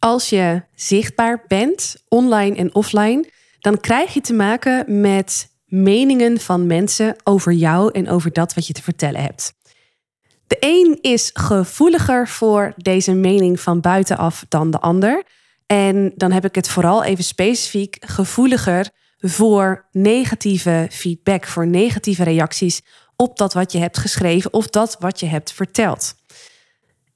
Als je zichtbaar bent, online en offline, dan krijg je te maken met meningen van mensen over jou en over dat wat je te vertellen hebt. De een is gevoeliger voor deze mening van buitenaf dan de ander. En dan heb ik het vooral even specifiek gevoeliger voor negatieve feedback, voor negatieve reacties op dat wat je hebt geschreven of dat wat je hebt verteld.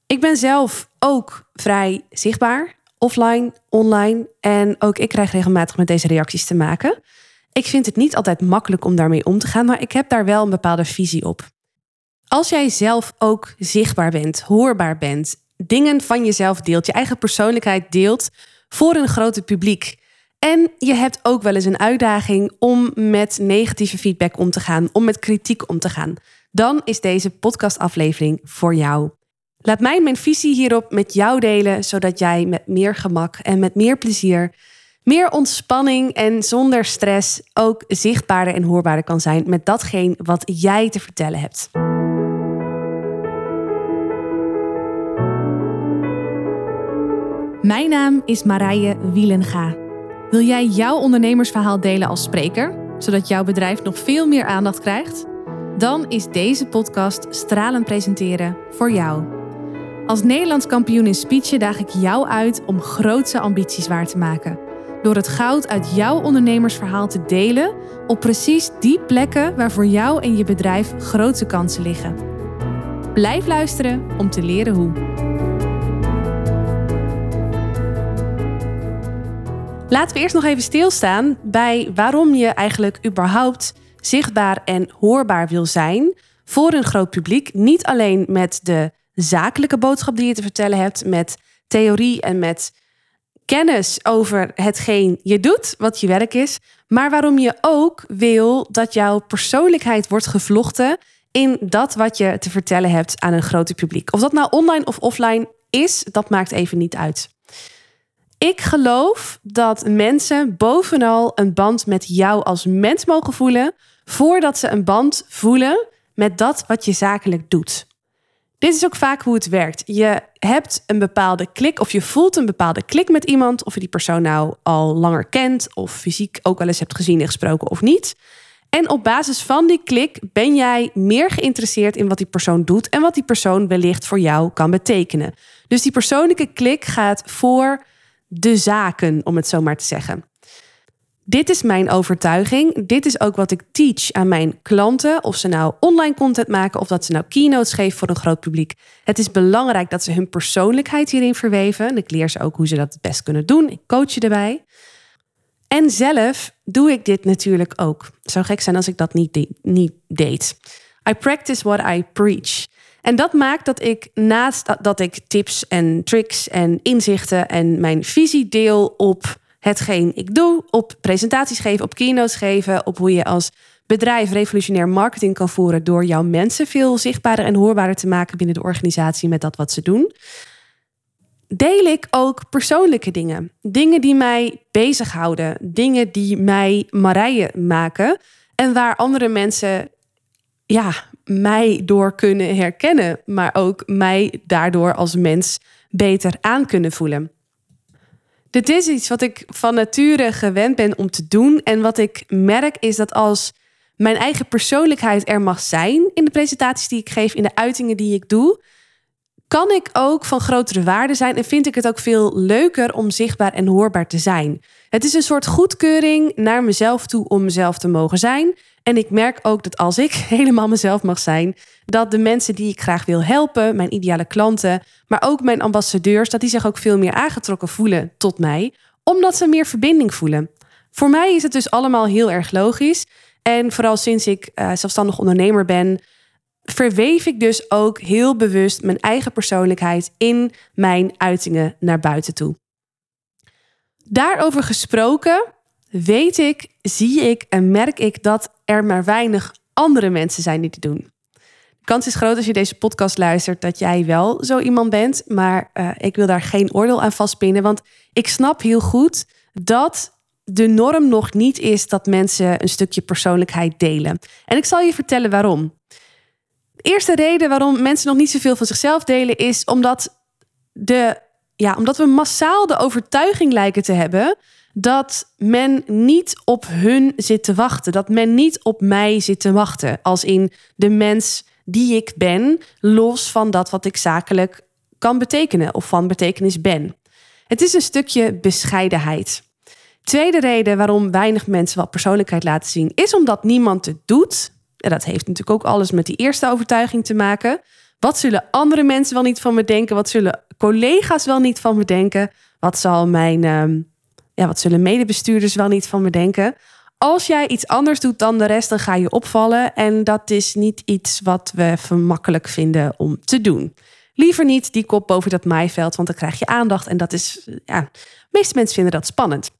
Ik ben zelf ook vrij zichtbaar, offline, online. En ook ik krijg regelmatig met deze reacties te maken. Ik vind het niet altijd makkelijk om daarmee om te gaan, maar ik heb daar wel een bepaalde visie op. Als jij zelf ook zichtbaar bent, hoorbaar bent, dingen van jezelf deelt, je eigen persoonlijkheid deelt voor een groter publiek. En je hebt ook wel eens een uitdaging om met negatieve feedback om te gaan, om met kritiek om te gaan. Dan is deze podcastaflevering voor jou. Laat mij mijn visie hierop met jou delen, zodat jij met meer gemak en met meer plezier, meer ontspanning en zonder stress ook zichtbaarder en hoorbaarder kan zijn met datgene wat jij te vertellen hebt. Mijn naam is Marije Wielenga. Wil jij jouw ondernemersverhaal delen als spreker, zodat jouw bedrijf nog veel meer aandacht krijgt? Dan is deze podcast Stralen Presenteren voor jou. Als Nederlands kampioen in speechen daag ik jou uit om grootse ambities waar te maken. Door het goud uit jouw ondernemersverhaal te delen op precies die plekken waar voor jou en je bedrijf grote kansen liggen. Blijf luisteren om te leren hoe. Laten we eerst nog even stilstaan bij waarom je eigenlijk überhaupt zichtbaar en hoorbaar wil zijn voor een groot publiek. Niet alleen met de zakelijke boodschap die je te vertellen hebt, met theorie en met kennis over hetgeen je doet, wat je werk is, maar waarom je ook wil dat jouw persoonlijkheid wordt gevlochten in dat wat je te vertellen hebt aan een groot publiek. Of dat nou online of offline is, dat maakt even niet uit. Ik geloof dat mensen bovenal een band met jou als mens mogen voelen, voordat ze een band voelen met dat wat je zakelijk doet. Dit is ook vaak hoe het werkt. Je hebt een bepaalde klik of je voelt een bepaalde klik met iemand, of je die persoon nou al langer kent of fysiek ook wel eens hebt gezien en gesproken of niet. En op basis van die klik ben jij meer geïnteresseerd in wat die persoon doet en wat die persoon wellicht voor jou kan betekenen. Dus die persoonlijke klik gaat voor de zaken, om het zo maar te zeggen. Dit is mijn overtuiging. Dit is ook wat ik teach aan mijn klanten. Of ze nou online content maken of dat ze nou keynotes geven voor een groot publiek. Het is belangrijk dat ze hun persoonlijkheid hierin verweven. En ik leer ze ook hoe ze dat het best kunnen doen. Ik coach je erbij. En zelf doe ik dit natuurlijk ook. Zou gek zijn als ik dat niet, niet deed. I practice what I preach. En dat maakt dat ik naast dat ik tips en tricks en inzichten en mijn visie deel op hetgeen ik doe, op presentaties geven, op keynotes geven, op hoe je als bedrijf revolutionair marketing kan voeren door jouw mensen veel zichtbaarder en hoorbaarder te maken binnen de organisatie met dat wat ze doen. Deel ik ook persoonlijke dingen. Dingen die mij bezighouden. Dingen die mij Marije maken. En waar andere mensen ja, mij door kunnen herkennen, maar ook mij daardoor als mens beter aan kunnen voelen. Dit is iets wat ik van nature gewend ben om te doen. En wat ik merk is dat als mijn eigen persoonlijkheid er mag zijn in de presentaties die ik geef, in de uitingen die ik doe, kan ik ook van grotere waarde zijn en vind ik het ook veel leuker om zichtbaar en hoorbaar te zijn. Het is een soort goedkeuring naar mezelf toe om mezelf te mogen zijn. En ik merk ook dat als ik helemaal mezelf mag zijn, dat de mensen die ik graag wil helpen, mijn ideale klanten, maar ook mijn ambassadeurs, dat die zich ook veel meer aangetrokken voelen tot mij, omdat ze meer verbinding voelen. Voor mij is het dus allemaal heel erg logisch. En vooral sinds ik uh, zelfstandig ondernemer ben, verweef ik dus ook heel bewust mijn eigen persoonlijkheid in mijn uitingen naar buiten toe. Daarover gesproken, weet ik, zie ik en merk ik dat er maar weinig andere mensen zijn die dit doen. De kans is groot als je deze podcast luistert dat jij wel zo iemand bent, maar uh, ik wil daar geen oordeel aan vastpinnen, want ik snap heel goed dat de norm nog niet is dat mensen een stukje persoonlijkheid delen. En ik zal je vertellen waarom. De eerste reden waarom mensen nog niet zoveel van zichzelf delen is omdat de ja, omdat we massaal de overtuiging lijken te hebben dat men niet op hun zit te wachten. Dat men niet op mij zit te wachten. Als in de mens die ik ben, los van dat wat ik zakelijk kan betekenen of van betekenis ben. Het is een stukje bescheidenheid. Tweede reden waarom weinig mensen wat persoonlijkheid laten zien, is omdat niemand het doet. En dat heeft natuurlijk ook alles met die eerste overtuiging te maken. Wat zullen andere mensen wel niet van me denken? Wat zullen collega's wel niet van me denken? Wat zal mijn, ehm, ja, wat zullen medebestuurders wel niet van me denken? Als jij iets anders doet dan de rest, dan ga je opvallen. En dat is niet iets wat we vermakkelijk vinden om te doen. Liever niet die kop boven dat maaiveld, want dan krijg je aandacht. En dat is, ja, de meeste mensen vinden dat spannend.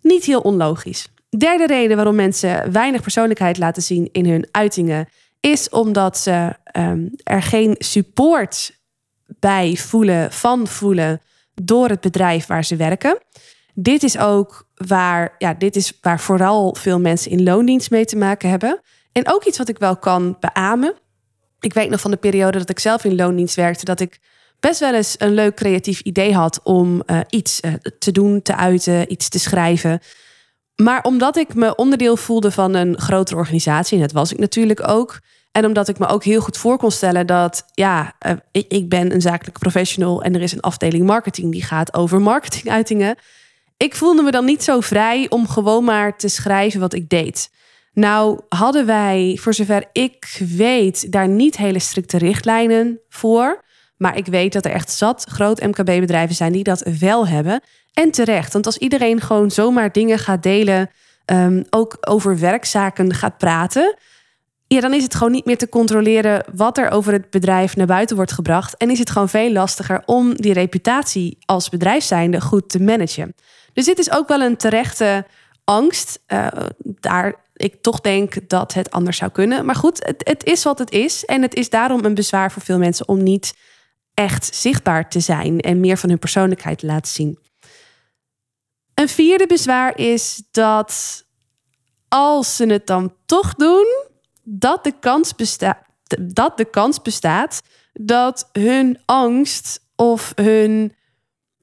Niet heel onlogisch. Derde reden waarom mensen weinig persoonlijkheid laten zien in hun uitingen, is omdat ze ehm, er geen support bij voelen, van voelen door het bedrijf waar ze werken. Dit is ook waar, ja, dit is waar vooral veel mensen in loondienst mee te maken hebben. En ook iets wat ik wel kan beamen. Ik weet nog van de periode dat ik zelf in loondienst werkte, dat ik best wel eens een leuk creatief idee had om uh, iets uh, te doen, te uiten, iets te schrijven. Maar omdat ik me onderdeel voelde van een grotere organisatie, en dat was ik natuurlijk ook. En omdat ik me ook heel goed voor kon stellen dat, ja, uh, ik, ik ben een zakelijke professional en er is een afdeling marketing die gaat over marketinguitingen. Ik voelde me dan niet zo vrij om gewoon maar te schrijven wat ik deed. Nou, hadden wij, voor zover ik weet, daar niet hele strikte richtlijnen voor. Maar ik weet dat er echt zat groot MKB-bedrijven zijn die dat wel hebben. En terecht, want als iedereen gewoon zomaar dingen gaat delen, um, ook over werkzaken gaat praten, ja, dan is het gewoon niet meer te controleren wat er over het bedrijf naar buiten wordt gebracht. En is het gewoon veel lastiger om die reputatie als bedrijf zijnde goed te managen. Dus dit is ook wel een terechte angst. Uh, daar ik toch denk dat het anders zou kunnen. Maar goed, het, het is wat het is. En het is daarom een bezwaar voor veel mensen om niet echt zichtbaar te zijn en meer van hun persoonlijkheid te laten zien. Een vierde bezwaar is dat als ze het dan toch doen, dat de kans bestaat dat de kans bestaat dat hun angst of hun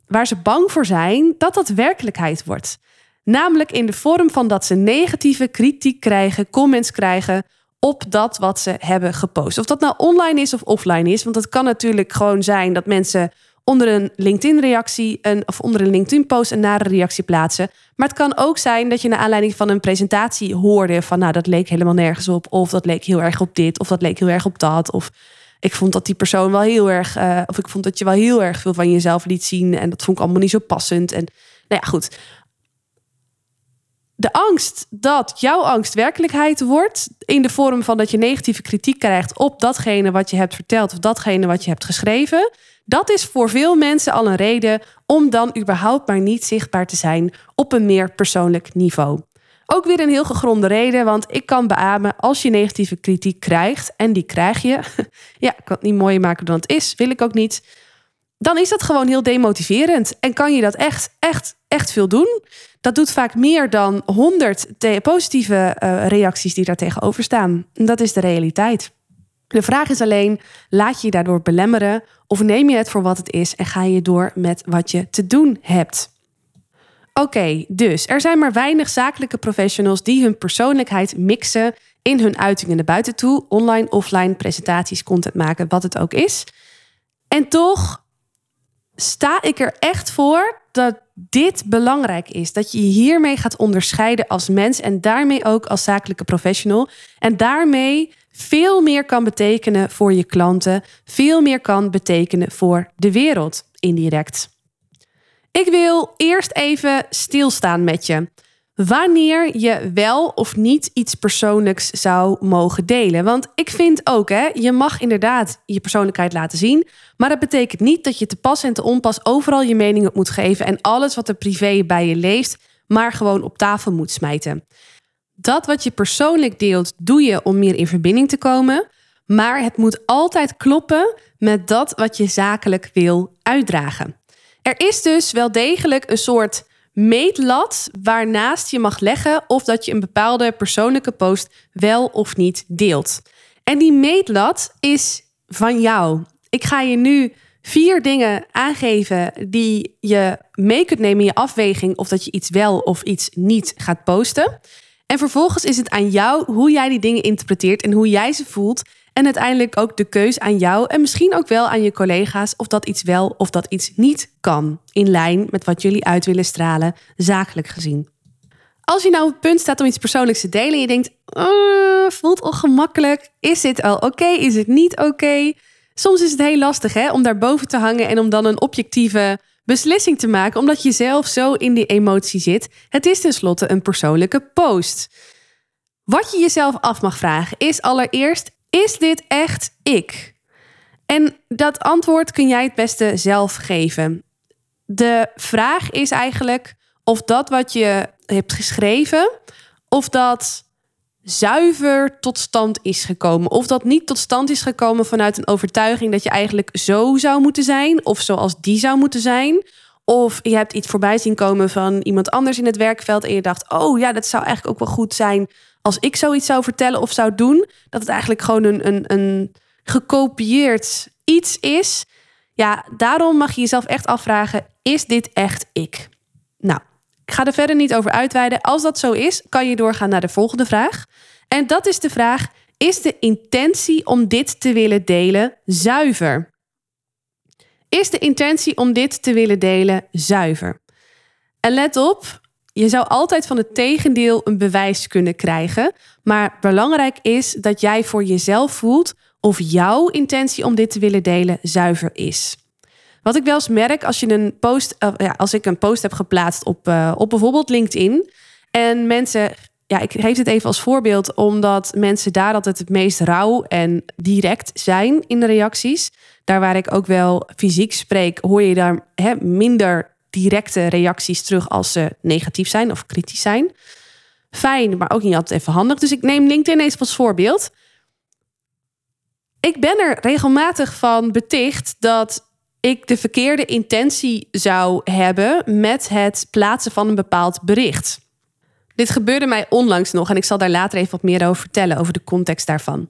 waar ze bang voor zijn, dat dat werkelijkheid wordt. Namelijk in de vorm van dat ze negatieve kritiek krijgen, comments krijgen op dat wat ze hebben gepost. Of dat nou online is of offline is. Want het kan natuurlijk gewoon zijn dat mensen onder een LinkedIn-reactie of onder een LinkedIn-post een nare reactie plaatsen. Maar het kan ook zijn dat je naar aanleiding van een presentatie hoorde van, nou, dat leek helemaal nergens op, of dat leek heel erg op dit, of dat leek heel erg op dat, of ik vond dat die persoon wel heel erg, uh, of ik vond dat je wel heel erg veel van jezelf liet zien en dat vond ik allemaal niet zo passend. En nou ja, goed de angst dat jouw angst werkelijkheid wordt in de vorm van dat je negatieve kritiek krijgt op datgene wat je hebt verteld of datgene wat je hebt geschreven, dat is voor veel mensen al een reden om dan überhaupt maar niet zichtbaar te zijn op een meer persoonlijk niveau. Ook weer een heel gegronde reden, want ik kan beamen als je negatieve kritiek krijgt, en die krijg je, ja, ik kan het niet mooier maken dan het is, wil ik ook niet, dan is dat gewoon heel demotiverend en kan je dat echt, echt, echt veel doen. Dat doet vaak meer dan 100 positieve uh, reacties die daar tegenover staan. Dat is de realiteit. De vraag is alleen: laat je je daardoor belemmeren of neem je het voor wat het is en ga je door met wat je te doen hebt? Oké, dus er zijn maar weinig zakelijke professionals die hun persoonlijkheid mixen in hun uitingen naar buiten toe, online, offline, presentaties, content maken, wat het ook is. En toch sta ik er echt voor dat dit belangrijk is. Dat je je hiermee gaat onderscheiden als mens en daarmee ook als zakelijke professional. En daarmee veel meer kan betekenen voor je klanten, veel meer kan betekenen voor de wereld indirect. Ik wil eerst even stilstaan met je wanneer je wel of niet iets persoonlijks zou mogen delen. Want ik vind ook, hè, je mag inderdaad je persoonlijkheid laten zien. Maar dat betekent niet dat je te pas en te onpas overal je mening op moet geven. En alles wat er privé bij je leeft, maar gewoon op tafel moet smijten. Dat wat je persoonlijk deelt, doe je om meer in verbinding te komen. Maar het moet altijd kloppen met dat wat je zakelijk wil uitdragen. Er is dus wel degelijk een soort meetlat waarnaast je mag leggen of dat je een bepaalde persoonlijke post wel of niet deelt. En die meetlat is van jou. Ik ga je nu vier dingen aangeven die je mee kunt nemen in je afweging of dat je iets wel of iets niet gaat posten. En vervolgens is het aan jou hoe jij die dingen interpreteert en hoe jij ze voelt. En uiteindelijk ook de keus aan jou en misschien ook wel aan je collega's of dat iets wel of dat iets niet kan. In lijn met wat jullie uit willen stralen, zakelijk gezien. Als je nou op het punt staat om iets persoonlijks te delen en je denkt, oh, voelt ongemakkelijk, is dit al oké, is het niet oké? Soms is het heel lastig hè, om daar boven te hangen en om dan een objectieve beslissing te maken, omdat je zelf zo in die emotie zit. Het is tenslotte een persoonlijke post. Wat je jezelf af mag vragen is allereerst: is dit echt ik? En dat antwoord kun jij het beste zelf geven. De vraag is eigenlijk of dat wat je hebt geschreven, of dat zuiver tot stand is gekomen. Of dat niet tot stand is gekomen vanuit een overtuiging dat je eigenlijk zo zou moeten zijn, of zoals die zou moeten zijn. Of je hebt iets voorbij zien komen van iemand anders in het werkveld en je dacht, oh ja, dat zou eigenlijk ook wel goed zijn als ik zoiets zou vertellen of zou doen. Dat het eigenlijk gewoon een, een, een gekopieerd iets is. Ja, daarom mag je jezelf echt afvragen, is dit echt ik? Nou, ik ga er verder niet over uitweiden. Als dat zo is, kan je doorgaan naar de volgende vraag. En dat is de vraag: is de intentie om dit te willen delen zuiver? Is de intentie om dit te willen delen zuiver? En let op, je zou altijd van het tegendeel een bewijs kunnen krijgen. Maar belangrijk is dat jij voor jezelf voelt of jouw intentie om dit te willen delen zuiver is. Wat ik wel eens merk als, je een post, uh, ja, als ik een post heb geplaatst op, uh, op bijvoorbeeld LinkedIn. En mensen, ja, ik geef het even als voorbeeld, omdat mensen daar altijd het meest rauw en direct zijn in de reacties. Daar waar ik ook wel fysiek spreek, hoor je daar hè, minder directe reacties terug als ze negatief zijn of kritisch zijn. Fijn, maar ook niet altijd even handig. Dus ik neem LinkedIn eens als voorbeeld. Ik ben er regelmatig van beticht dat ik de verkeerde intentie zou hebben met het plaatsen van een bepaald bericht. Dit gebeurde mij onlangs nog en ik zal daar later even wat meer over vertellen, over de context daarvan.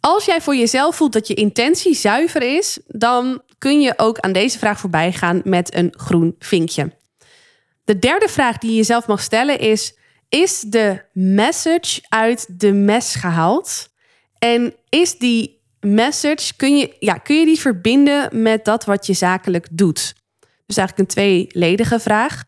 Als jij voor jezelf voelt dat je intentie zuiver is, dan kun je ook aan deze vraag voorbij gaan met een groen vinkje. De derde vraag die je jezelf mag stellen is: is de message uit de mes gehaald? En is die message, kun je, ja, kun je die verbinden met dat wat je zakelijk doet? Dus eigenlijk een tweeledige vraag.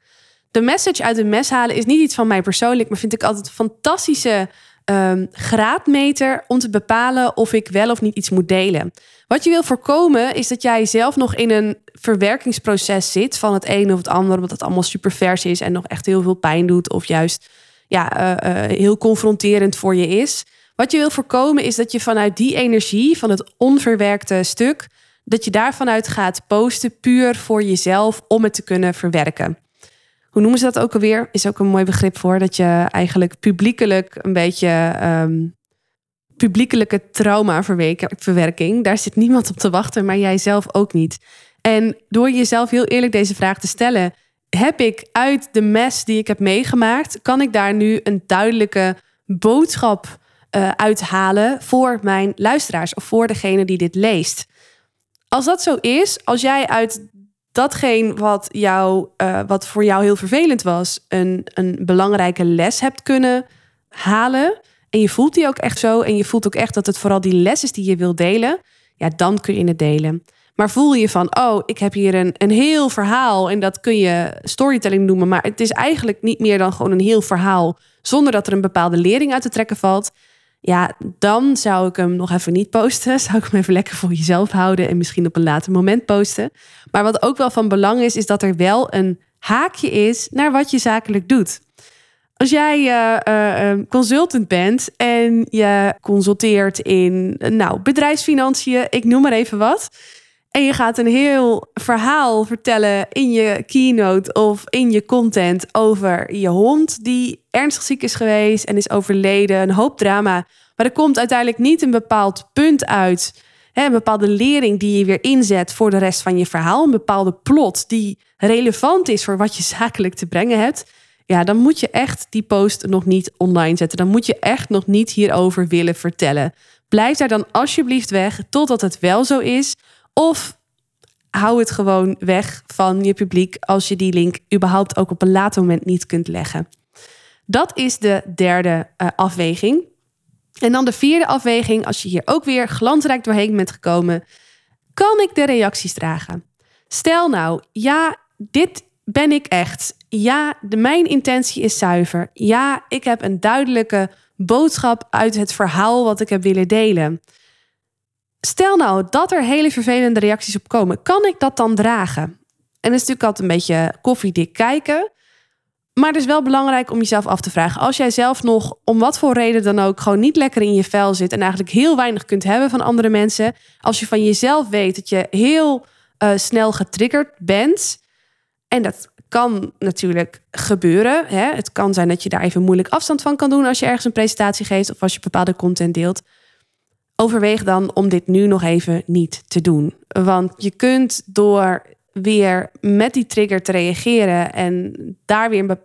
De message uit de mes halen is niet iets van mij persoonlijk, maar vind ik altijd een fantastische um, graadmeter om te bepalen of ik wel of niet iets moet delen. Wat je wil voorkomen is dat jij zelf nog in een verwerkingsproces zit van het een of het ander, omdat het allemaal super vers is en nog echt heel veel pijn doet, of juist ja, uh, uh, heel confronterend voor je is. Wat je wil voorkomen is dat je vanuit die energie, van het onverwerkte stuk, dat je daarvanuit gaat posten puur voor jezelf om het te kunnen verwerken. Hoe noemen ze dat ook alweer? Is ook een mooi begrip voor dat je eigenlijk publiekelijk een beetje um, publiekelijke traumaverwerking, daar zit niemand op te wachten, maar jij zelf ook niet. En door jezelf heel eerlijk deze vraag te stellen, heb ik uit de mes die ik heb meegemaakt, kan ik daar nu een duidelijke boodschap uh, uithalen voor mijn luisteraars of voor degene die dit leest. Als dat zo is, als jij uit datgene wat, jou, uh, wat voor jou heel vervelend was, een, een belangrijke les hebt kunnen halen. En je voelt die ook echt zo. En je voelt ook echt dat het vooral die les is die je wil delen. Ja, dan kun je het delen. Maar voel je van, oh, ik heb hier een, een heel verhaal. En dat kun je storytelling noemen. Maar het is eigenlijk niet meer dan gewoon een heel verhaal. Zonder dat er een bepaalde lering uit te trekken valt. Ja, dan zou ik hem nog even niet posten. Zou ik hem even lekker voor jezelf houden en misschien op een later moment posten. Maar wat ook wel van belang is, is dat er wel een haakje is naar wat je zakelijk doet. Als jij uh, consultant bent en je consulteert in nou, bedrijfsfinanciën, ik noem maar even wat. En je gaat een heel verhaal vertellen in je keynote of in je content over je hond die ernstig ziek is geweest en is overleden. Een hoop drama. Maar er komt uiteindelijk niet een bepaald punt uit. Hè, een bepaalde lering die je weer inzet voor de rest van je verhaal. Een bepaalde plot die relevant is voor wat je zakelijk te brengen hebt. Ja, dan moet je echt die post nog niet online zetten. Dan moet je echt nog niet hierover willen vertellen. Blijf daar dan alsjeblieft weg totdat het wel zo is. Of hou het gewoon weg van je publiek als je die link überhaupt ook op een later moment niet kunt leggen. Dat is de derde uh, afweging. En dan de vierde afweging, als je hier ook weer glansrijk doorheen bent gekomen, kan ik de reacties dragen? Stel nou, ja, dit ben ik echt. Ja, de, mijn intentie is zuiver. Ja, ik heb een duidelijke boodschap uit het verhaal wat ik heb willen delen. Stel nou dat er hele vervelende reacties op komen, kan ik dat dan dragen? En dat is natuurlijk altijd een beetje koffiedik kijken. Maar het is wel belangrijk om jezelf af te vragen. Als jij zelf nog, om wat voor reden dan ook, gewoon niet lekker in je vel zit en eigenlijk heel weinig kunt hebben van andere mensen. Als je van jezelf weet dat je heel uh, snel getriggerd bent. En dat kan natuurlijk gebeuren. Hè? Het kan zijn dat je daar even moeilijk afstand van kan doen als je ergens een presentatie geeft of als je bepaalde content deelt. Overweeg dan om dit nu nog even niet te doen. Want je kunt door weer met die trigger te reageren en daar weer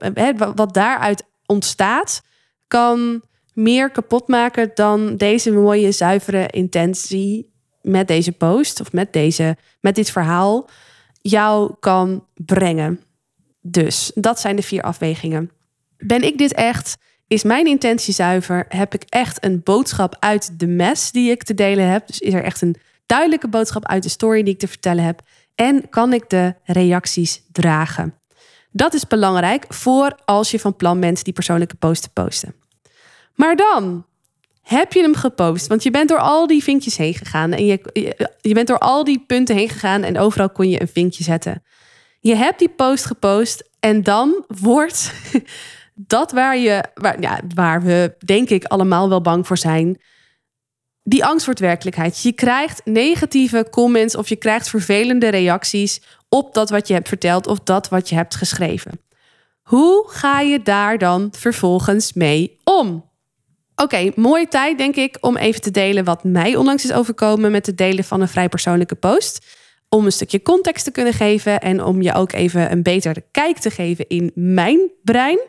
wat daaruit ontstaat, kan meer kapot maken dan deze mooie, zuivere intentie met deze post of met, deze, met dit verhaal jou kan brengen. Dus dat zijn de vier afwegingen. Ben ik dit echt? Is mijn intentie zuiver? Heb ik echt een boodschap uit de mes die ik te delen heb? Dus is er echt een duidelijke boodschap uit de story die ik te vertellen heb? En kan ik de reacties dragen? Dat is belangrijk voor als je van plan bent die persoonlijke post te posten. Maar dan heb je hem gepost, want je bent door al die vinkjes heen gegaan en je, je bent door al die punten heen gegaan en overal kon je een vinkje zetten. Je hebt die post gepost en dan wordt dat waar, je, waar, ja, waar we denk ik allemaal wel bang voor zijn, die angst wordt werkelijkheid. Je krijgt negatieve comments of je krijgt vervelende reacties op dat wat je hebt verteld of dat wat je hebt geschreven. Hoe ga je daar dan vervolgens mee om? Oké, mooie tijd denk ik om even te delen wat mij onlangs is overkomen met het delen van een vrij persoonlijke post. Om een stukje context te kunnen geven en om je ook even een betere kijk te geven in mijn brein.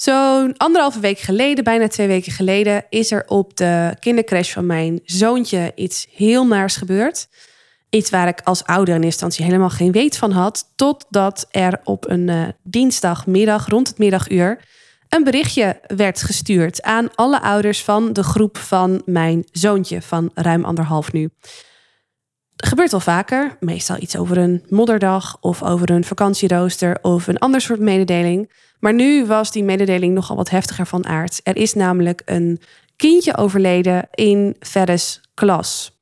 Zo'n anderhalve week geleden, bijna twee weken geleden, is er op de kindercrash van mijn zoontje iets heel naars gebeurd. Iets waar ik als ouder in instantie helemaal geen weet van had. Totdat er op een uh, dinsdagmiddag rond het middaguur een berichtje werd gestuurd aan alle ouders van de groep van mijn zoontje van ruim anderhalf nu. Gebeurt wel vaker, meestal iets over een modderdag of over een vakantierooster of een ander soort mededeling. Maar nu was die mededeling nogal wat heftiger van aard. Er is namelijk een kindje overleden in Ferris klas.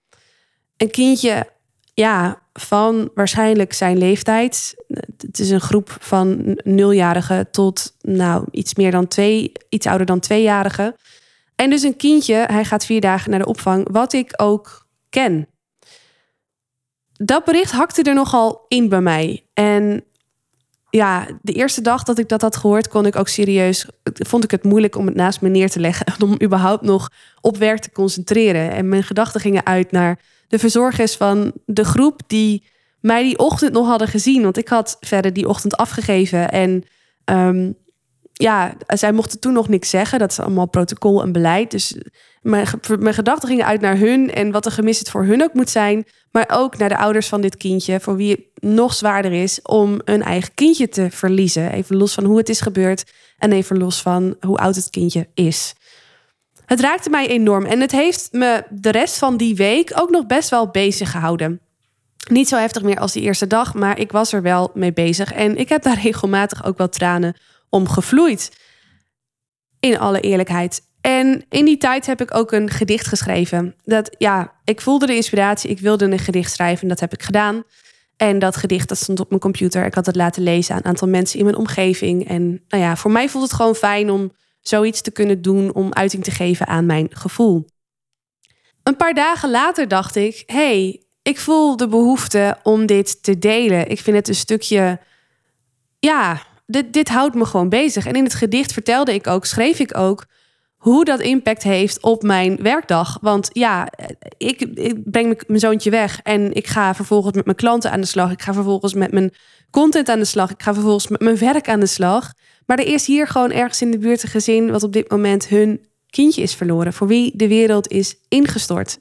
Een kindje, ja, van waarschijnlijk zijn leeftijd. Het is een groep van nuljarigen tot nou, iets meer dan twee, iets ouder dan tweejarigen. En dus een kindje, hij gaat vier dagen naar de opvang, wat ik ook ken. Dat bericht hakte er nogal in bij mij. En ja, de eerste dag dat ik dat had gehoord, kon ik ook serieus. Vond ik het moeilijk om het naast me neer te leggen. Om überhaupt nog op werk te concentreren. En mijn gedachten gingen uit naar de verzorgers van de groep die mij die ochtend nog hadden gezien. Want ik had verder die ochtend afgegeven. En um, ja, zij mochten toen nog niks zeggen. Dat is allemaal protocol en beleid. Dus mijn, gedachten gingen uit naar hun en wat er gemist het voor hun ook moet zijn. Maar ook naar de ouders van dit kindje, voor wie het nog zwaarder is om een eigen kindje te verliezen. Even los van hoe het is gebeurd en even los van hoe oud het kindje is. Het raakte mij enorm en het heeft me de rest van die week ook nog best wel bezig gehouden. Niet zo heftig meer als die eerste dag, maar ik was er wel mee bezig. En ik heb daar regelmatig ook wel tranen om gevloeid. In alle eerlijkheid. En in die tijd heb ik ook een gedicht geschreven. Dat ja, ik voelde de inspiratie, ik wilde een gedicht schrijven en dat heb ik gedaan. En dat gedicht dat stond op mijn computer. Ik had het laten lezen aan een aantal mensen in mijn omgeving. En nou ja, voor mij voelt het gewoon fijn om zoiets te kunnen doen om uiting te geven aan mijn gevoel. Een paar dagen later dacht ik: hey, ik voel de behoefte om dit te delen. Ik vind het een stukje, ja, dit, dit houdt me gewoon bezig. En in het gedicht vertelde ik ook, schreef ik ook hoe dat impact heeft op mijn werkdag. Want ja, ik, ik breng mijn zoontje weg en ik ga vervolgens met mijn klanten aan de slag. Ik ga vervolgens met mijn content aan de slag. Ik ga vervolgens met mijn werk aan de slag. Maar er is hier gewoon ergens in de buurt een gezin wat op dit moment hun kindje is verloren. Voor wie de wereld is ingestort.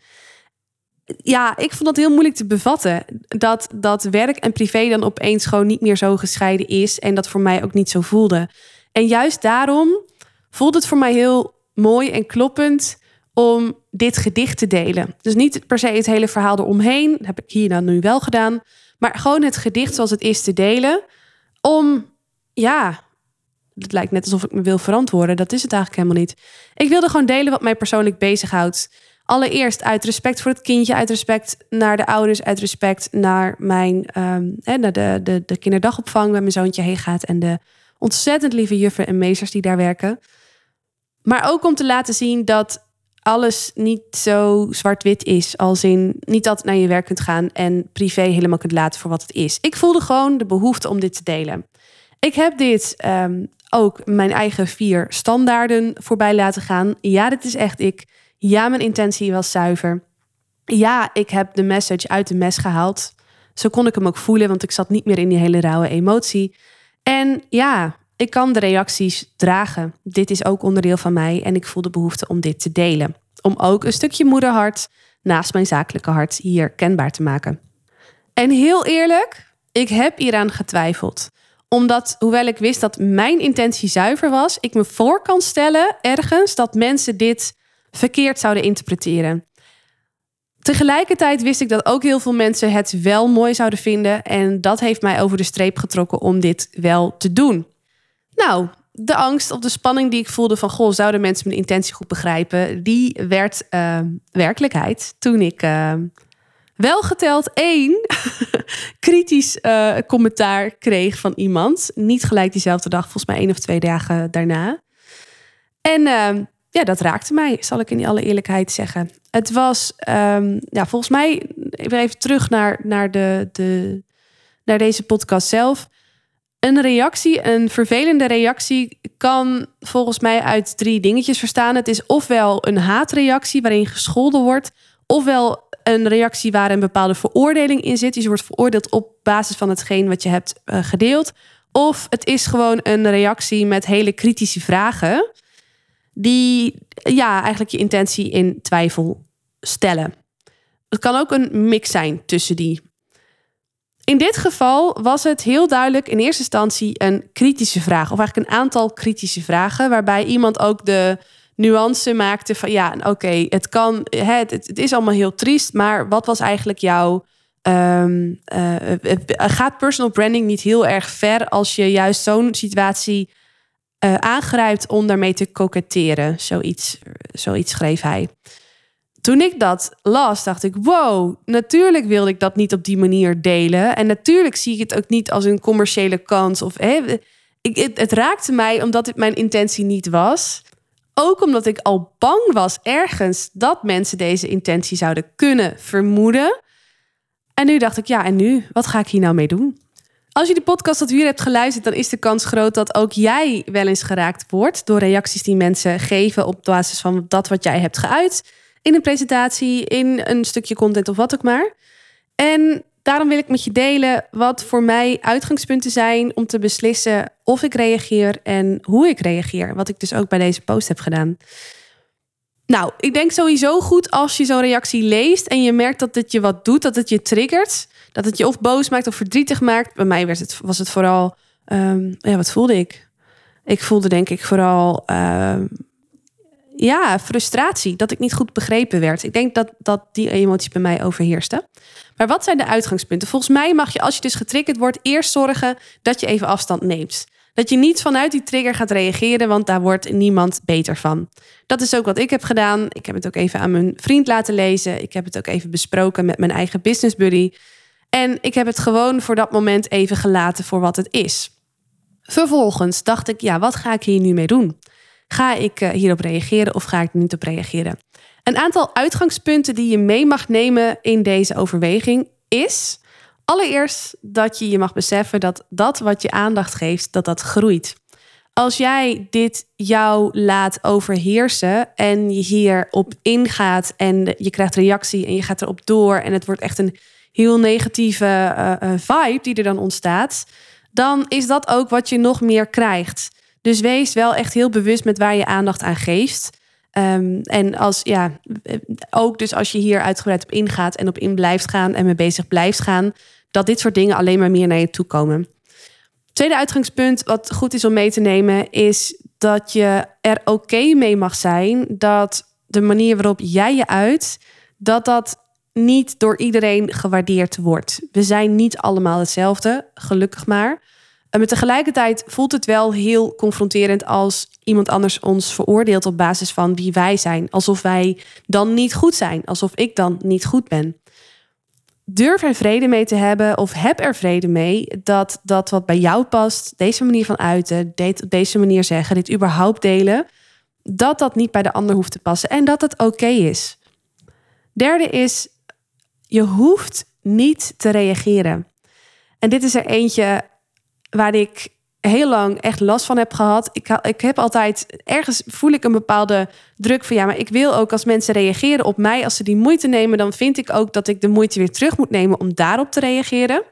ja, ik vond dat heel moeilijk te bevatten. Dat, dat werk en privé dan opeens gewoon niet meer zo gescheiden is. En dat voor mij ook niet zo voelde. En juist daarom voelde het voor mij heel mooi en kloppend om dit gedicht te delen. Dus niet per se het hele verhaal eromheen. Dat heb ik hier dan nu wel gedaan. Maar gewoon het gedicht zoals het is te delen. Om, ja, het lijkt net alsof ik me wil verantwoorden. Dat is het eigenlijk helemaal niet. Ik wilde gewoon delen wat mij persoonlijk bezighoudt. Allereerst uit respect voor het kindje, uit respect naar de ouders, uit respect naar mijn um, naar de, de, de kinderdagopvang waar mijn zoontje heen gaat en de ontzettend lieve juffen en meesters die daar werken. Maar ook om te laten zien dat alles niet zo zwart-wit is. Als in niet altijd naar je werk kunt gaan en privé helemaal kunt laten voor wat het is. Ik voelde gewoon de behoefte om dit te delen. Ik heb dit um, ook mijn eigen vier standaarden voorbij laten gaan. Ja, dit is echt ik. Ja, mijn intentie was zuiver. Ja, ik heb de message uit de mes gehaald. Zo kon ik hem ook voelen, want ik zat niet meer in die hele rauwe emotie. En ja, ik kan de reacties dragen. Dit is ook onderdeel van mij en ik voel de behoefte om dit te delen. Om ook een stukje moederhart naast mijn zakelijke hart hier kenbaar te maken. En heel eerlijk, ik heb hieraan getwijfeld omdat, hoewel ik wist dat mijn intentie zuiver was, ik me voor kan stellen ergens dat mensen dit verkeerd zouden interpreteren. Tegelijkertijd wist ik dat ook heel veel mensen het wel mooi zouden vinden. En dat heeft mij over de streep getrokken om dit wel te doen. Nou, de angst of de spanning die ik voelde van... goh, zouden mensen mijn intentie goed begrijpen... die werd uh, werkelijkheid toen ik uh, wel geteld één kritisch uh, commentaar kreeg van iemand. Niet gelijk diezelfde dag, volgens mij één of twee dagen daarna. En ehm, ja, dat raakte mij, zal ik in alle eerlijkheid zeggen. Het was, ja, volgens mij, even terug naar, naar, de, de, naar deze podcast zelf. Een reactie, een vervelende reactie, kan volgens mij uit drie dingetjes verstaan. Het is ofwel een haatreactie waarin gescholden wordt, ofwel een reactie waar een bepaalde veroordeling in zit. Dus je wordt veroordeeld op basis van hetgeen wat je hebt uh, gedeeld. Of het is gewoon een reactie met hele kritische vragen. Die ja, eigenlijk je intentie in twijfel stellen. Het kan ook een mix zijn tussen die. In dit geval was het heel duidelijk in eerste instantie een kritische vraag. Of eigenlijk een aantal kritische vragen. Waarbij iemand ook de nuance maakte van ja, oké, het kan, het, het, is allemaal heel triest, maar wat was eigenlijk jouw. Um, uh, gaat personal branding niet heel erg ver als je juist zo'n situatie aangrijpt om daarmee te koketteren? Zoiets, zoiets schreef hij. Toen ik dat las, dacht ik: wow, natuurlijk wilde ik dat niet op die manier delen. En natuurlijk zie ik het ook niet als een commerciële kans. Of, ik, het, raakte mij omdat het mijn intentie niet was. Ook omdat ik al bang was ergens dat mensen deze intentie zouden kunnen vermoeden. En nu dacht ik, ja, en nu? Wat ga ik hier nou mee doen? Als je de podcast tot hier hebt geluisterd, dan is de kans groot dat ook jij wel eens geraakt wordt door reacties die mensen geven op basis van dat wat jij hebt geuit in een presentatie, in een stukje content of wat ook maar. En Daarom wil ik met je delen wat voor mij uitgangspunten zijn om te beslissen of ik reageer en hoe ik reageer. Wat ik dus ook bij deze post heb gedaan. Nou, ik denk sowieso goed als je zo'n reactie leest en je merkt dat het je wat doet, dat het je triggert. Dat het je of boos maakt of verdrietig maakt. Bij mij werd het, was het vooral, um, ja, wat voelde ik? Ik voelde denk ik vooral um, ja, frustratie. Dat ik niet goed begrepen werd. Ik denk dat, dat die emoties bij mij overheersten. Maar wat zijn de uitgangspunten? Volgens mij mag je, als je dus getriggerd wordt, eerst zorgen dat je even afstand neemt. Dat je niet vanuit die trigger gaat reageren, want daar wordt niemand beter van. Dat is ook wat ik heb gedaan. Ik heb het ook even aan mijn vriend laten lezen. Ik heb het ook even besproken met mijn eigen business buddy. En ik heb het gewoon voor dat moment even gelaten voor wat het is. Vervolgens dacht ik, ja, wat ga ik hier nu mee doen? Ga ik eh, hierop reageren of ga ik er niet op reageren? Een aantal uitgangspunten die je mee mag nemen in deze overweging is allereerst dat je je mag beseffen dat dat wat je aandacht geeft, dat dat groeit. Als jij dit jou laat overheersen en je hierop ingaat en je krijgt reactie en je gaat erop door en het wordt echt een heel negatieve uh, vibe die er dan ontstaat, dan is dat ook wat je nog meer krijgt. Dus wees wel echt heel bewust met waar je aandacht aan geeft. Ehm, en als ja, ook dus als je hier uitgebreid op ingaat en op in blijft gaan en mee bezig blijft gaan, dat dit soort dingen alleen maar meer naar je toe komen. Tweede uitgangspunt, wat goed is om mee te nemen, is dat je er oké mee mag zijn dat de manier waarop jij je uit, dat dat niet door iedereen gewaardeerd wordt. We zijn niet allemaal hetzelfde, gelukkig maar. Maar tegelijkertijd voelt het wel heel confronterend als iemand anders ons veroordeelt op basis van wie wij zijn. Alsof wij dan niet goed zijn, alsof ik dan niet goed ben. Durf er vrede mee te hebben of heb er vrede mee dat dat wat bij jou past, deze manier van uiten, deze manier zeggen, dit überhaupt delen, dat dat niet bij de ander hoeft te passen en dat het oké is. Derde is, je hoeft niet te reageren. En dit is er eentje waar ik heel lang echt last van heb gehad. Ik, ik heb altijd, ergens voel ik een bepaalde druk van ja, maar ik wil ook als mensen reageren op mij, als ze die moeite nemen, dan vind ik ook dat ik de moeite weer terug moet nemen om daarop te reageren.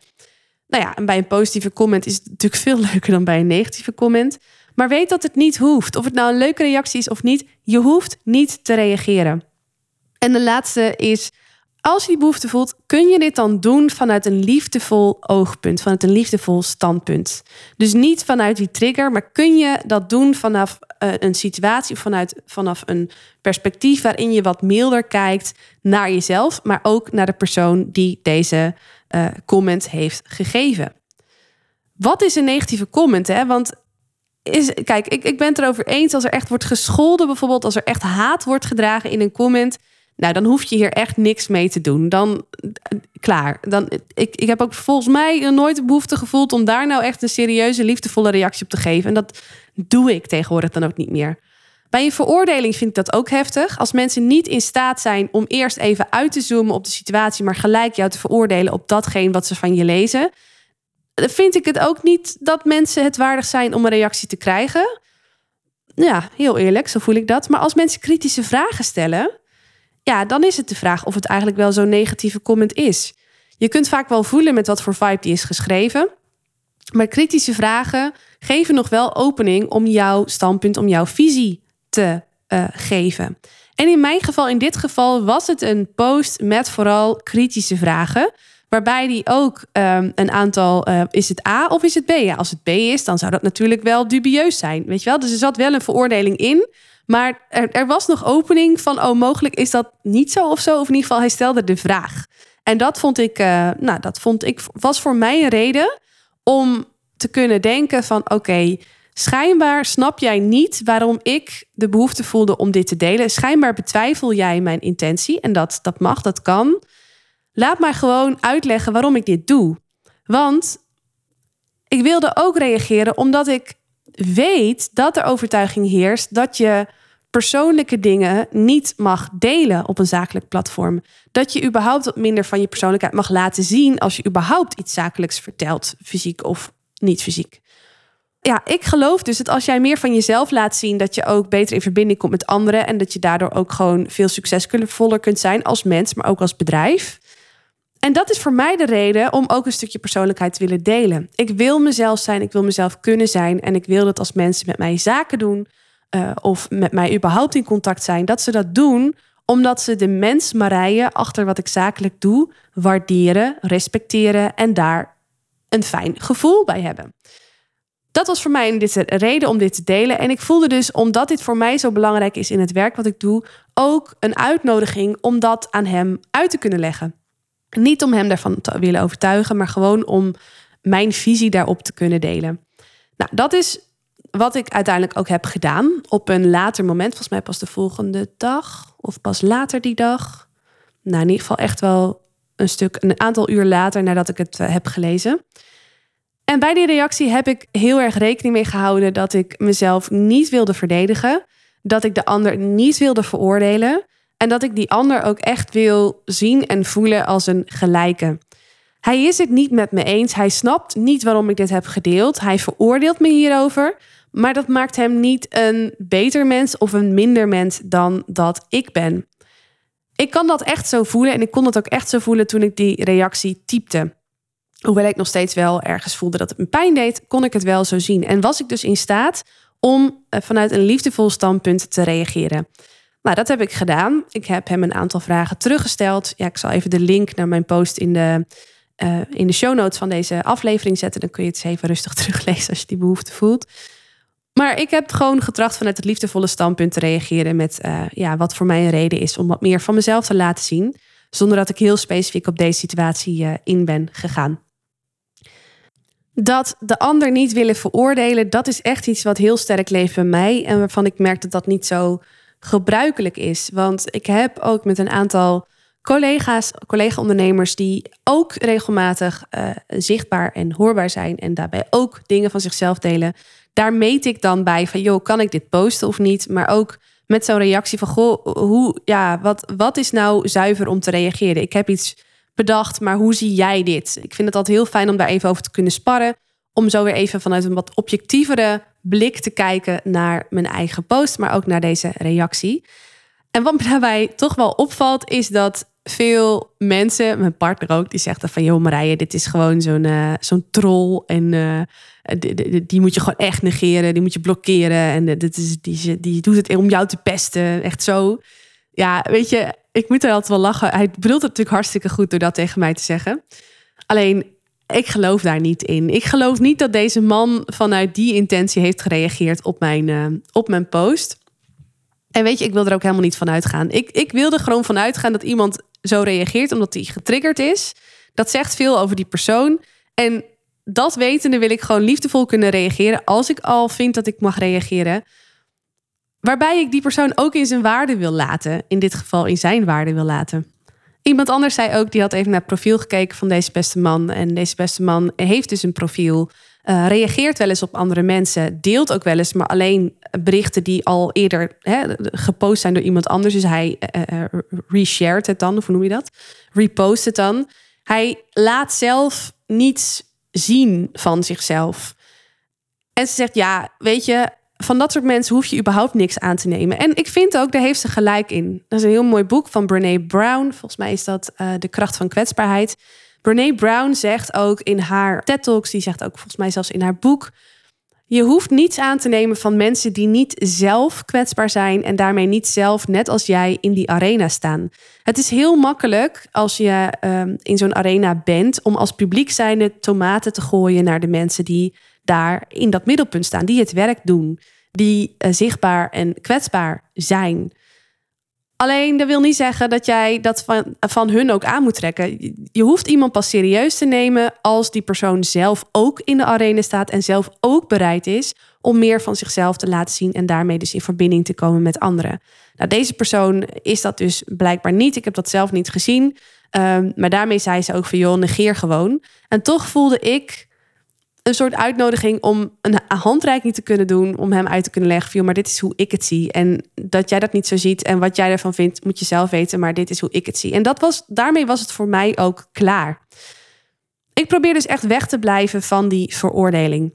Nou ja, en bij een positieve comment is het natuurlijk veel leuker dan bij een negatieve comment. Maar weet dat het niet hoeft. Of het nou een leuke reactie is of niet, je hoeft niet te reageren. En de laatste is als je die behoefte voelt, kun je dit dan doen vanuit een liefdevol oogpunt, vanuit een liefdevol standpunt. Dus niet vanuit die trigger, maar kun je dat doen vanaf uh, een situatie vanuit, vanaf een perspectief waarin je wat milder kijkt naar jezelf, maar ook naar de persoon die deze uh, comment heeft gegeven. Wat is een negatieve comment? Hè? Want is, kijk, ik, ik ben het erover eens als er echt wordt gescholden, bijvoorbeeld als er echt haat wordt gedragen in een comment nou, dan hoef je hier echt niks mee te doen. Dan klaar. Dan, ik, ik heb ook volgens mij nooit de behoefte gevoeld om daar nou echt een serieuze, liefdevolle reactie op te geven. En dat doe ik tegenwoordig dan ook niet meer. Bij een veroordeling vind ik dat ook heftig. Als mensen niet in staat zijn om eerst even uit te zoomen op de situatie, maar gelijk jou te veroordelen op datgene wat ze van je lezen, vind ik het ook niet dat mensen het waardig zijn om een reactie te krijgen. Ja, heel eerlijk, zo voel ik dat. Maar als mensen kritische vragen stellen, ja, dan is het de vraag of het eigenlijk wel zo'n negatieve comment is. Je kunt vaak wel voelen met wat voor vibe die is geschreven. Maar kritische vragen geven nog wel opening om jouw standpunt, om jouw visie te uh, geven. En in mijn geval, in dit geval, was het een post met vooral kritische vragen. Waarbij die ook um, een aantal, uh, is het A of is het B? Ja, als het B is, dan zou dat natuurlijk wel dubieus zijn. Weet je wel? Dus er zat wel een veroordeling in. Maar er, er, was nog opening van, oh, mogelijk is dat niet zo of zo. Of in ieder geval, hij stelde de vraag. En dat vond ik, uh, nou, dat vond ik, was voor mij een reden om te kunnen denken van, oké, schijnbaar snap jij niet waarom ik de behoefte voelde om dit te delen. Schijnbaar betwijfel jij mijn intentie. En dat, dat mag, dat kan. Laat mij gewoon uitleggen waarom ik dit doe. Want ik wilde ook reageren omdat ik weet dat er overtuiging heerst dat je persoonlijke dingen niet mag delen op een zakelijk platform. Dat je überhaupt wat minder van je persoonlijkheid mag laten zien als je überhaupt iets zakelijks vertelt, fysiek of niet fysiek. Ja, ik geloof dus dat als jij meer van jezelf laat zien, dat je ook beter in verbinding komt met anderen en dat je daardoor ook gewoon veel succesvoller kunt zijn als mens, maar ook als bedrijf. En dat is voor mij de reden om ook een stukje persoonlijkheid te willen delen. Ik wil mezelf zijn, ik wil mezelf kunnen zijn. En ik wil dat als mensen met mij zaken doen uh, of met mij überhaupt in contact zijn, dat ze dat doen omdat ze de mens Marije achter wat ik zakelijk doe waarderen, respecteren en daar een fijn gevoel bij hebben. Dat was voor mij de reden om dit te delen. En ik voelde dus, omdat dit voor mij zo belangrijk is in het werk wat ik doe, ook een uitnodiging om dat aan hem uit te kunnen leggen. Niet om hem daarvan te willen overtuigen, maar gewoon om mijn visie daarop te kunnen delen. Nou, dat is wat ik uiteindelijk ook heb gedaan. Op een later moment, volgens mij pas de volgende dag of pas later die dag. Nou, in ieder geval echt wel een stuk, een aantal uur later nadat ik het eh, heb gelezen. En bij die reactie heb ik heel erg rekening mee gehouden dat ik mezelf niet wilde verdedigen, dat ik de ander niet wilde veroordelen en dat ik die ander ook echt wil zien en voelen als een gelijke. Hij is het niet met me eens. Hij snapt niet waarom ik dit heb gedeeld. Hij veroordeelt me hierover. Maar dat maakt hem niet een beter mens of een minder mens dan dat ik ben. Ik kan dat echt zo voelen en ik kon dat ook echt zo voelen toen ik die reactie typte. Hoewel ik nog steeds wel ergens voelde dat het me pijn deed, kon ik het wel zo zien. En was ik dus in staat om eh, vanuit een liefdevol standpunt te reageren. Nou, dat heb ik gedaan. Ik heb hem een aantal vragen teruggesteld. Ja, ik zal even de link naar mijn post in de, uh, in de show notes van deze aflevering zetten. Dan kun je het eens even rustig teruglezen als je die behoefte voelt. Maar ik heb gewoon getracht vanuit het liefdevolle standpunt te reageren met uh, ja, wat voor mij een reden is om wat meer van mezelf te laten zien. Zonder dat ik heel specifiek op deze situatie uh, in ben gegaan. Dat de ander niet willen veroordelen, dat is echt iets wat heel sterk leeft bij mij. En waarvan ik merk dat dat niet zo gebruikelijk is. Want ik heb ook met een aantal collega's, collega-ondernemers die ook regelmatig uh, zichtbaar en hoorbaar zijn en daarbij ook dingen van zichzelf delen. Daar meet ik dan bij van, joh, kan ik dit posten of niet? Maar ook met zo'n reactie van, goh, hoe, ja, wat, wat is nou zuiver om te reageren? Ik heb iets bedacht, maar hoe zie jij dit? Ik vind het altijd heel fijn om daar even over te kunnen sparren. Om zo weer even vanuit een wat objectievere blik te kijken naar mijn eigen post, maar ook naar deze reactie. En wat me daarbij toch wel opvalt, is dat veel mensen, mijn partner ook, die zegt van joh Marije, dit is gewoon zo'n uh, zo'n troll en uh, die, moet je gewoon echt negeren, die moet je blokkeren en uh, dit is, die, die doet het om jou te pesten, echt zo. Ja, weet je, ik moet er altijd wel lachen. Hij bedoelt het natuurlijk hartstikke goed door dat tegen mij te zeggen. Alleen, ik geloof daar niet in. Ik geloof niet dat deze man vanuit die intentie heeft gereageerd op mijn, op mijn post. En weet je, ik wil er ook helemaal niet van uitgaan. Ik, ik wil er gewoon van uitgaan dat iemand zo reageert omdat hij getriggerd is. Dat zegt veel over die persoon. En dat wetende wil ik gewoon liefdevol kunnen reageren als ik al vind dat ik mag reageren. Waarbij ik die persoon ook in zijn waarde wil laten. In dit geval in zijn waarde wil laten. Iemand anders zei ook, die had even naar het profiel gekeken van deze beste man. En deze beste man heeft dus een profiel. Uh, reageert wel eens op andere mensen. Deelt ook wel eens, maar alleen berichten die al eerder hè, gepost zijn door iemand anders. Dus hij uh, reshared het dan, of hoe noem je dat? Repost het dan. Hij laat zelf niets zien van zichzelf. En ze zegt, ja, weet je, van dat soort mensen hoef je überhaupt niks aan te nemen. En ik vind ook, daar heeft ze gelijk in. Dat is een heel mooi boek van Brene Brown. Volgens mij is dat uh, De kracht van kwetsbaarheid. Brene Brown zegt ook in haar TED Talks, die zegt ook volgens mij zelfs in haar boek... Je hoeft niets aan te nemen van mensen die niet zelf kwetsbaar zijn en daarmee niet zelf, net als jij, in die arena staan. Het is heel makkelijk als je um, in zo'n arena bent om als publiek zijnde tomaten te gooien naar de mensen die daar in dat middelpunt staan, die het werk doen, die uh, zichtbaar en kwetsbaar zijn. Alleen dat wil niet zeggen dat jij dat van, van hun ook aan moet trekken. Je hoeft iemand pas serieus te nemen als die persoon zelf ook in de arena staat en zelf ook bereid is om meer van zichzelf te laten zien en daarmee dus in verbinding te komen met anderen. Nou, deze persoon is dat dus blijkbaar niet. Ik heb dat zelf niet gezien. Um, maar daarmee zei ze ook van joh, negeer gewoon. En toch voelde ik een soort uitnodiging om een handreiking te kunnen doen. Om hem uit te kunnen leggen. Van, maar dit is hoe ik het zie. En dat jij dat niet zo ziet. En wat jij ervan vindt, moet je zelf weten. Maar dit is hoe ik het zie. En dat was, daarmee was het voor mij ook klaar. Ik probeer dus echt weg te blijven van die veroordeling.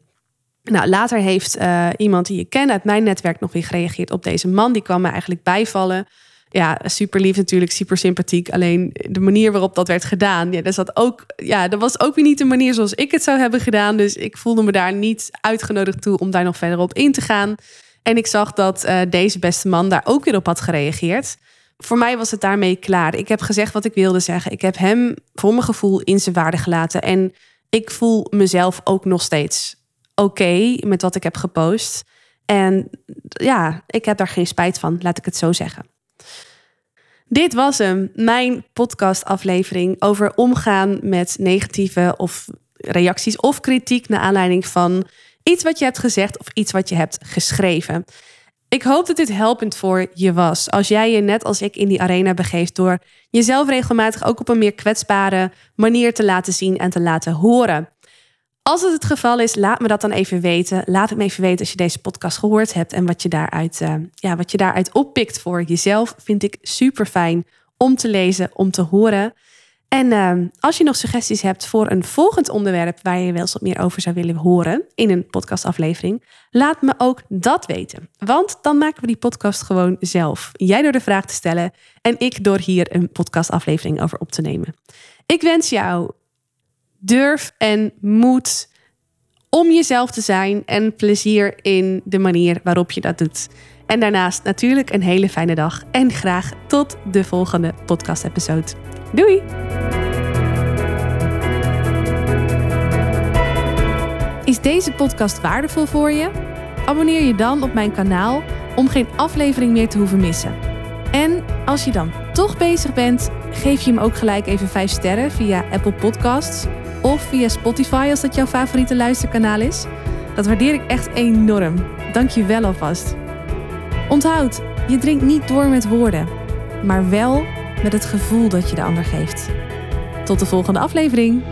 Nou, later heeft uh, iemand die ik ken uit mijn netwerk nog weer gereageerd op deze man. Die kwam me eigenlijk bijvallen ja, super lief natuurlijk, super sympathiek. Alleen de manier waarop dat werd gedaan, ja, dat, zat ook, ja, dat was ook weer niet de manier zoals ik het zou hebben gedaan. Dus ik voelde me daar niet uitgenodigd toe om daar nog verder op in te gaan. En ik zag dat uh, deze beste man daar ook weer op had gereageerd. Voor mij was het daarmee klaar. Ik heb gezegd wat ik wilde zeggen. Ik heb hem voor mijn gevoel in zijn waarde gelaten. En ik voel mezelf ook nog steeds oké met wat ik heb gepost. En ja, ik heb daar geen spijt van, laat ik het zo zeggen. Dit was hem, mijn podcastaflevering over omgaan met negatieve of reacties of kritiek naar aanleiding van iets wat je hebt gezegd of iets wat je hebt geschreven. Ik hoop dat dit helpend voor je was. Als jij je net als ik in die arena begeeft door jezelf regelmatig ook op een meer kwetsbare manier te laten zien en te laten horen. Als het het geval is, laat me dat dan even weten. Laat het me even weten als je deze podcast gehoord hebt en wat je daaruit, uh, ja, wat je daaruit oppikt voor jezelf. Vind ik super fijn om te lezen, om te horen. En uh, als je nog suggesties hebt voor een volgend onderwerp waar je wel eens wat meer over zou willen horen in een podcastaflevering, laat me ook dat weten. Want dan maken we die podcast gewoon zelf. Jij door de vraag te stellen en ik door hier een podcastaflevering over op te nemen. Ik wens jou durf en moed om jezelf te zijn en plezier in de manier waarop je dat doet. En daarnaast natuurlijk een hele fijne dag en graag tot de volgende podcast-episode. Doei! Is deze podcast waardevol voor je? Abonneer je dan op mijn kanaal om geen aflevering meer te hoeven missen. En als je dan toch bezig bent, geef je hem ook gelijk even 5 sterren via Apple Podcasts of via Spotify als dat jouw favoriete luisterkanaal is. Dat waardeer ik echt enorm. Dank je wel alvast. Onthoud, je drinkt niet door met woorden, maar wel met het gevoel dat je de ander geeft. Tot de volgende aflevering.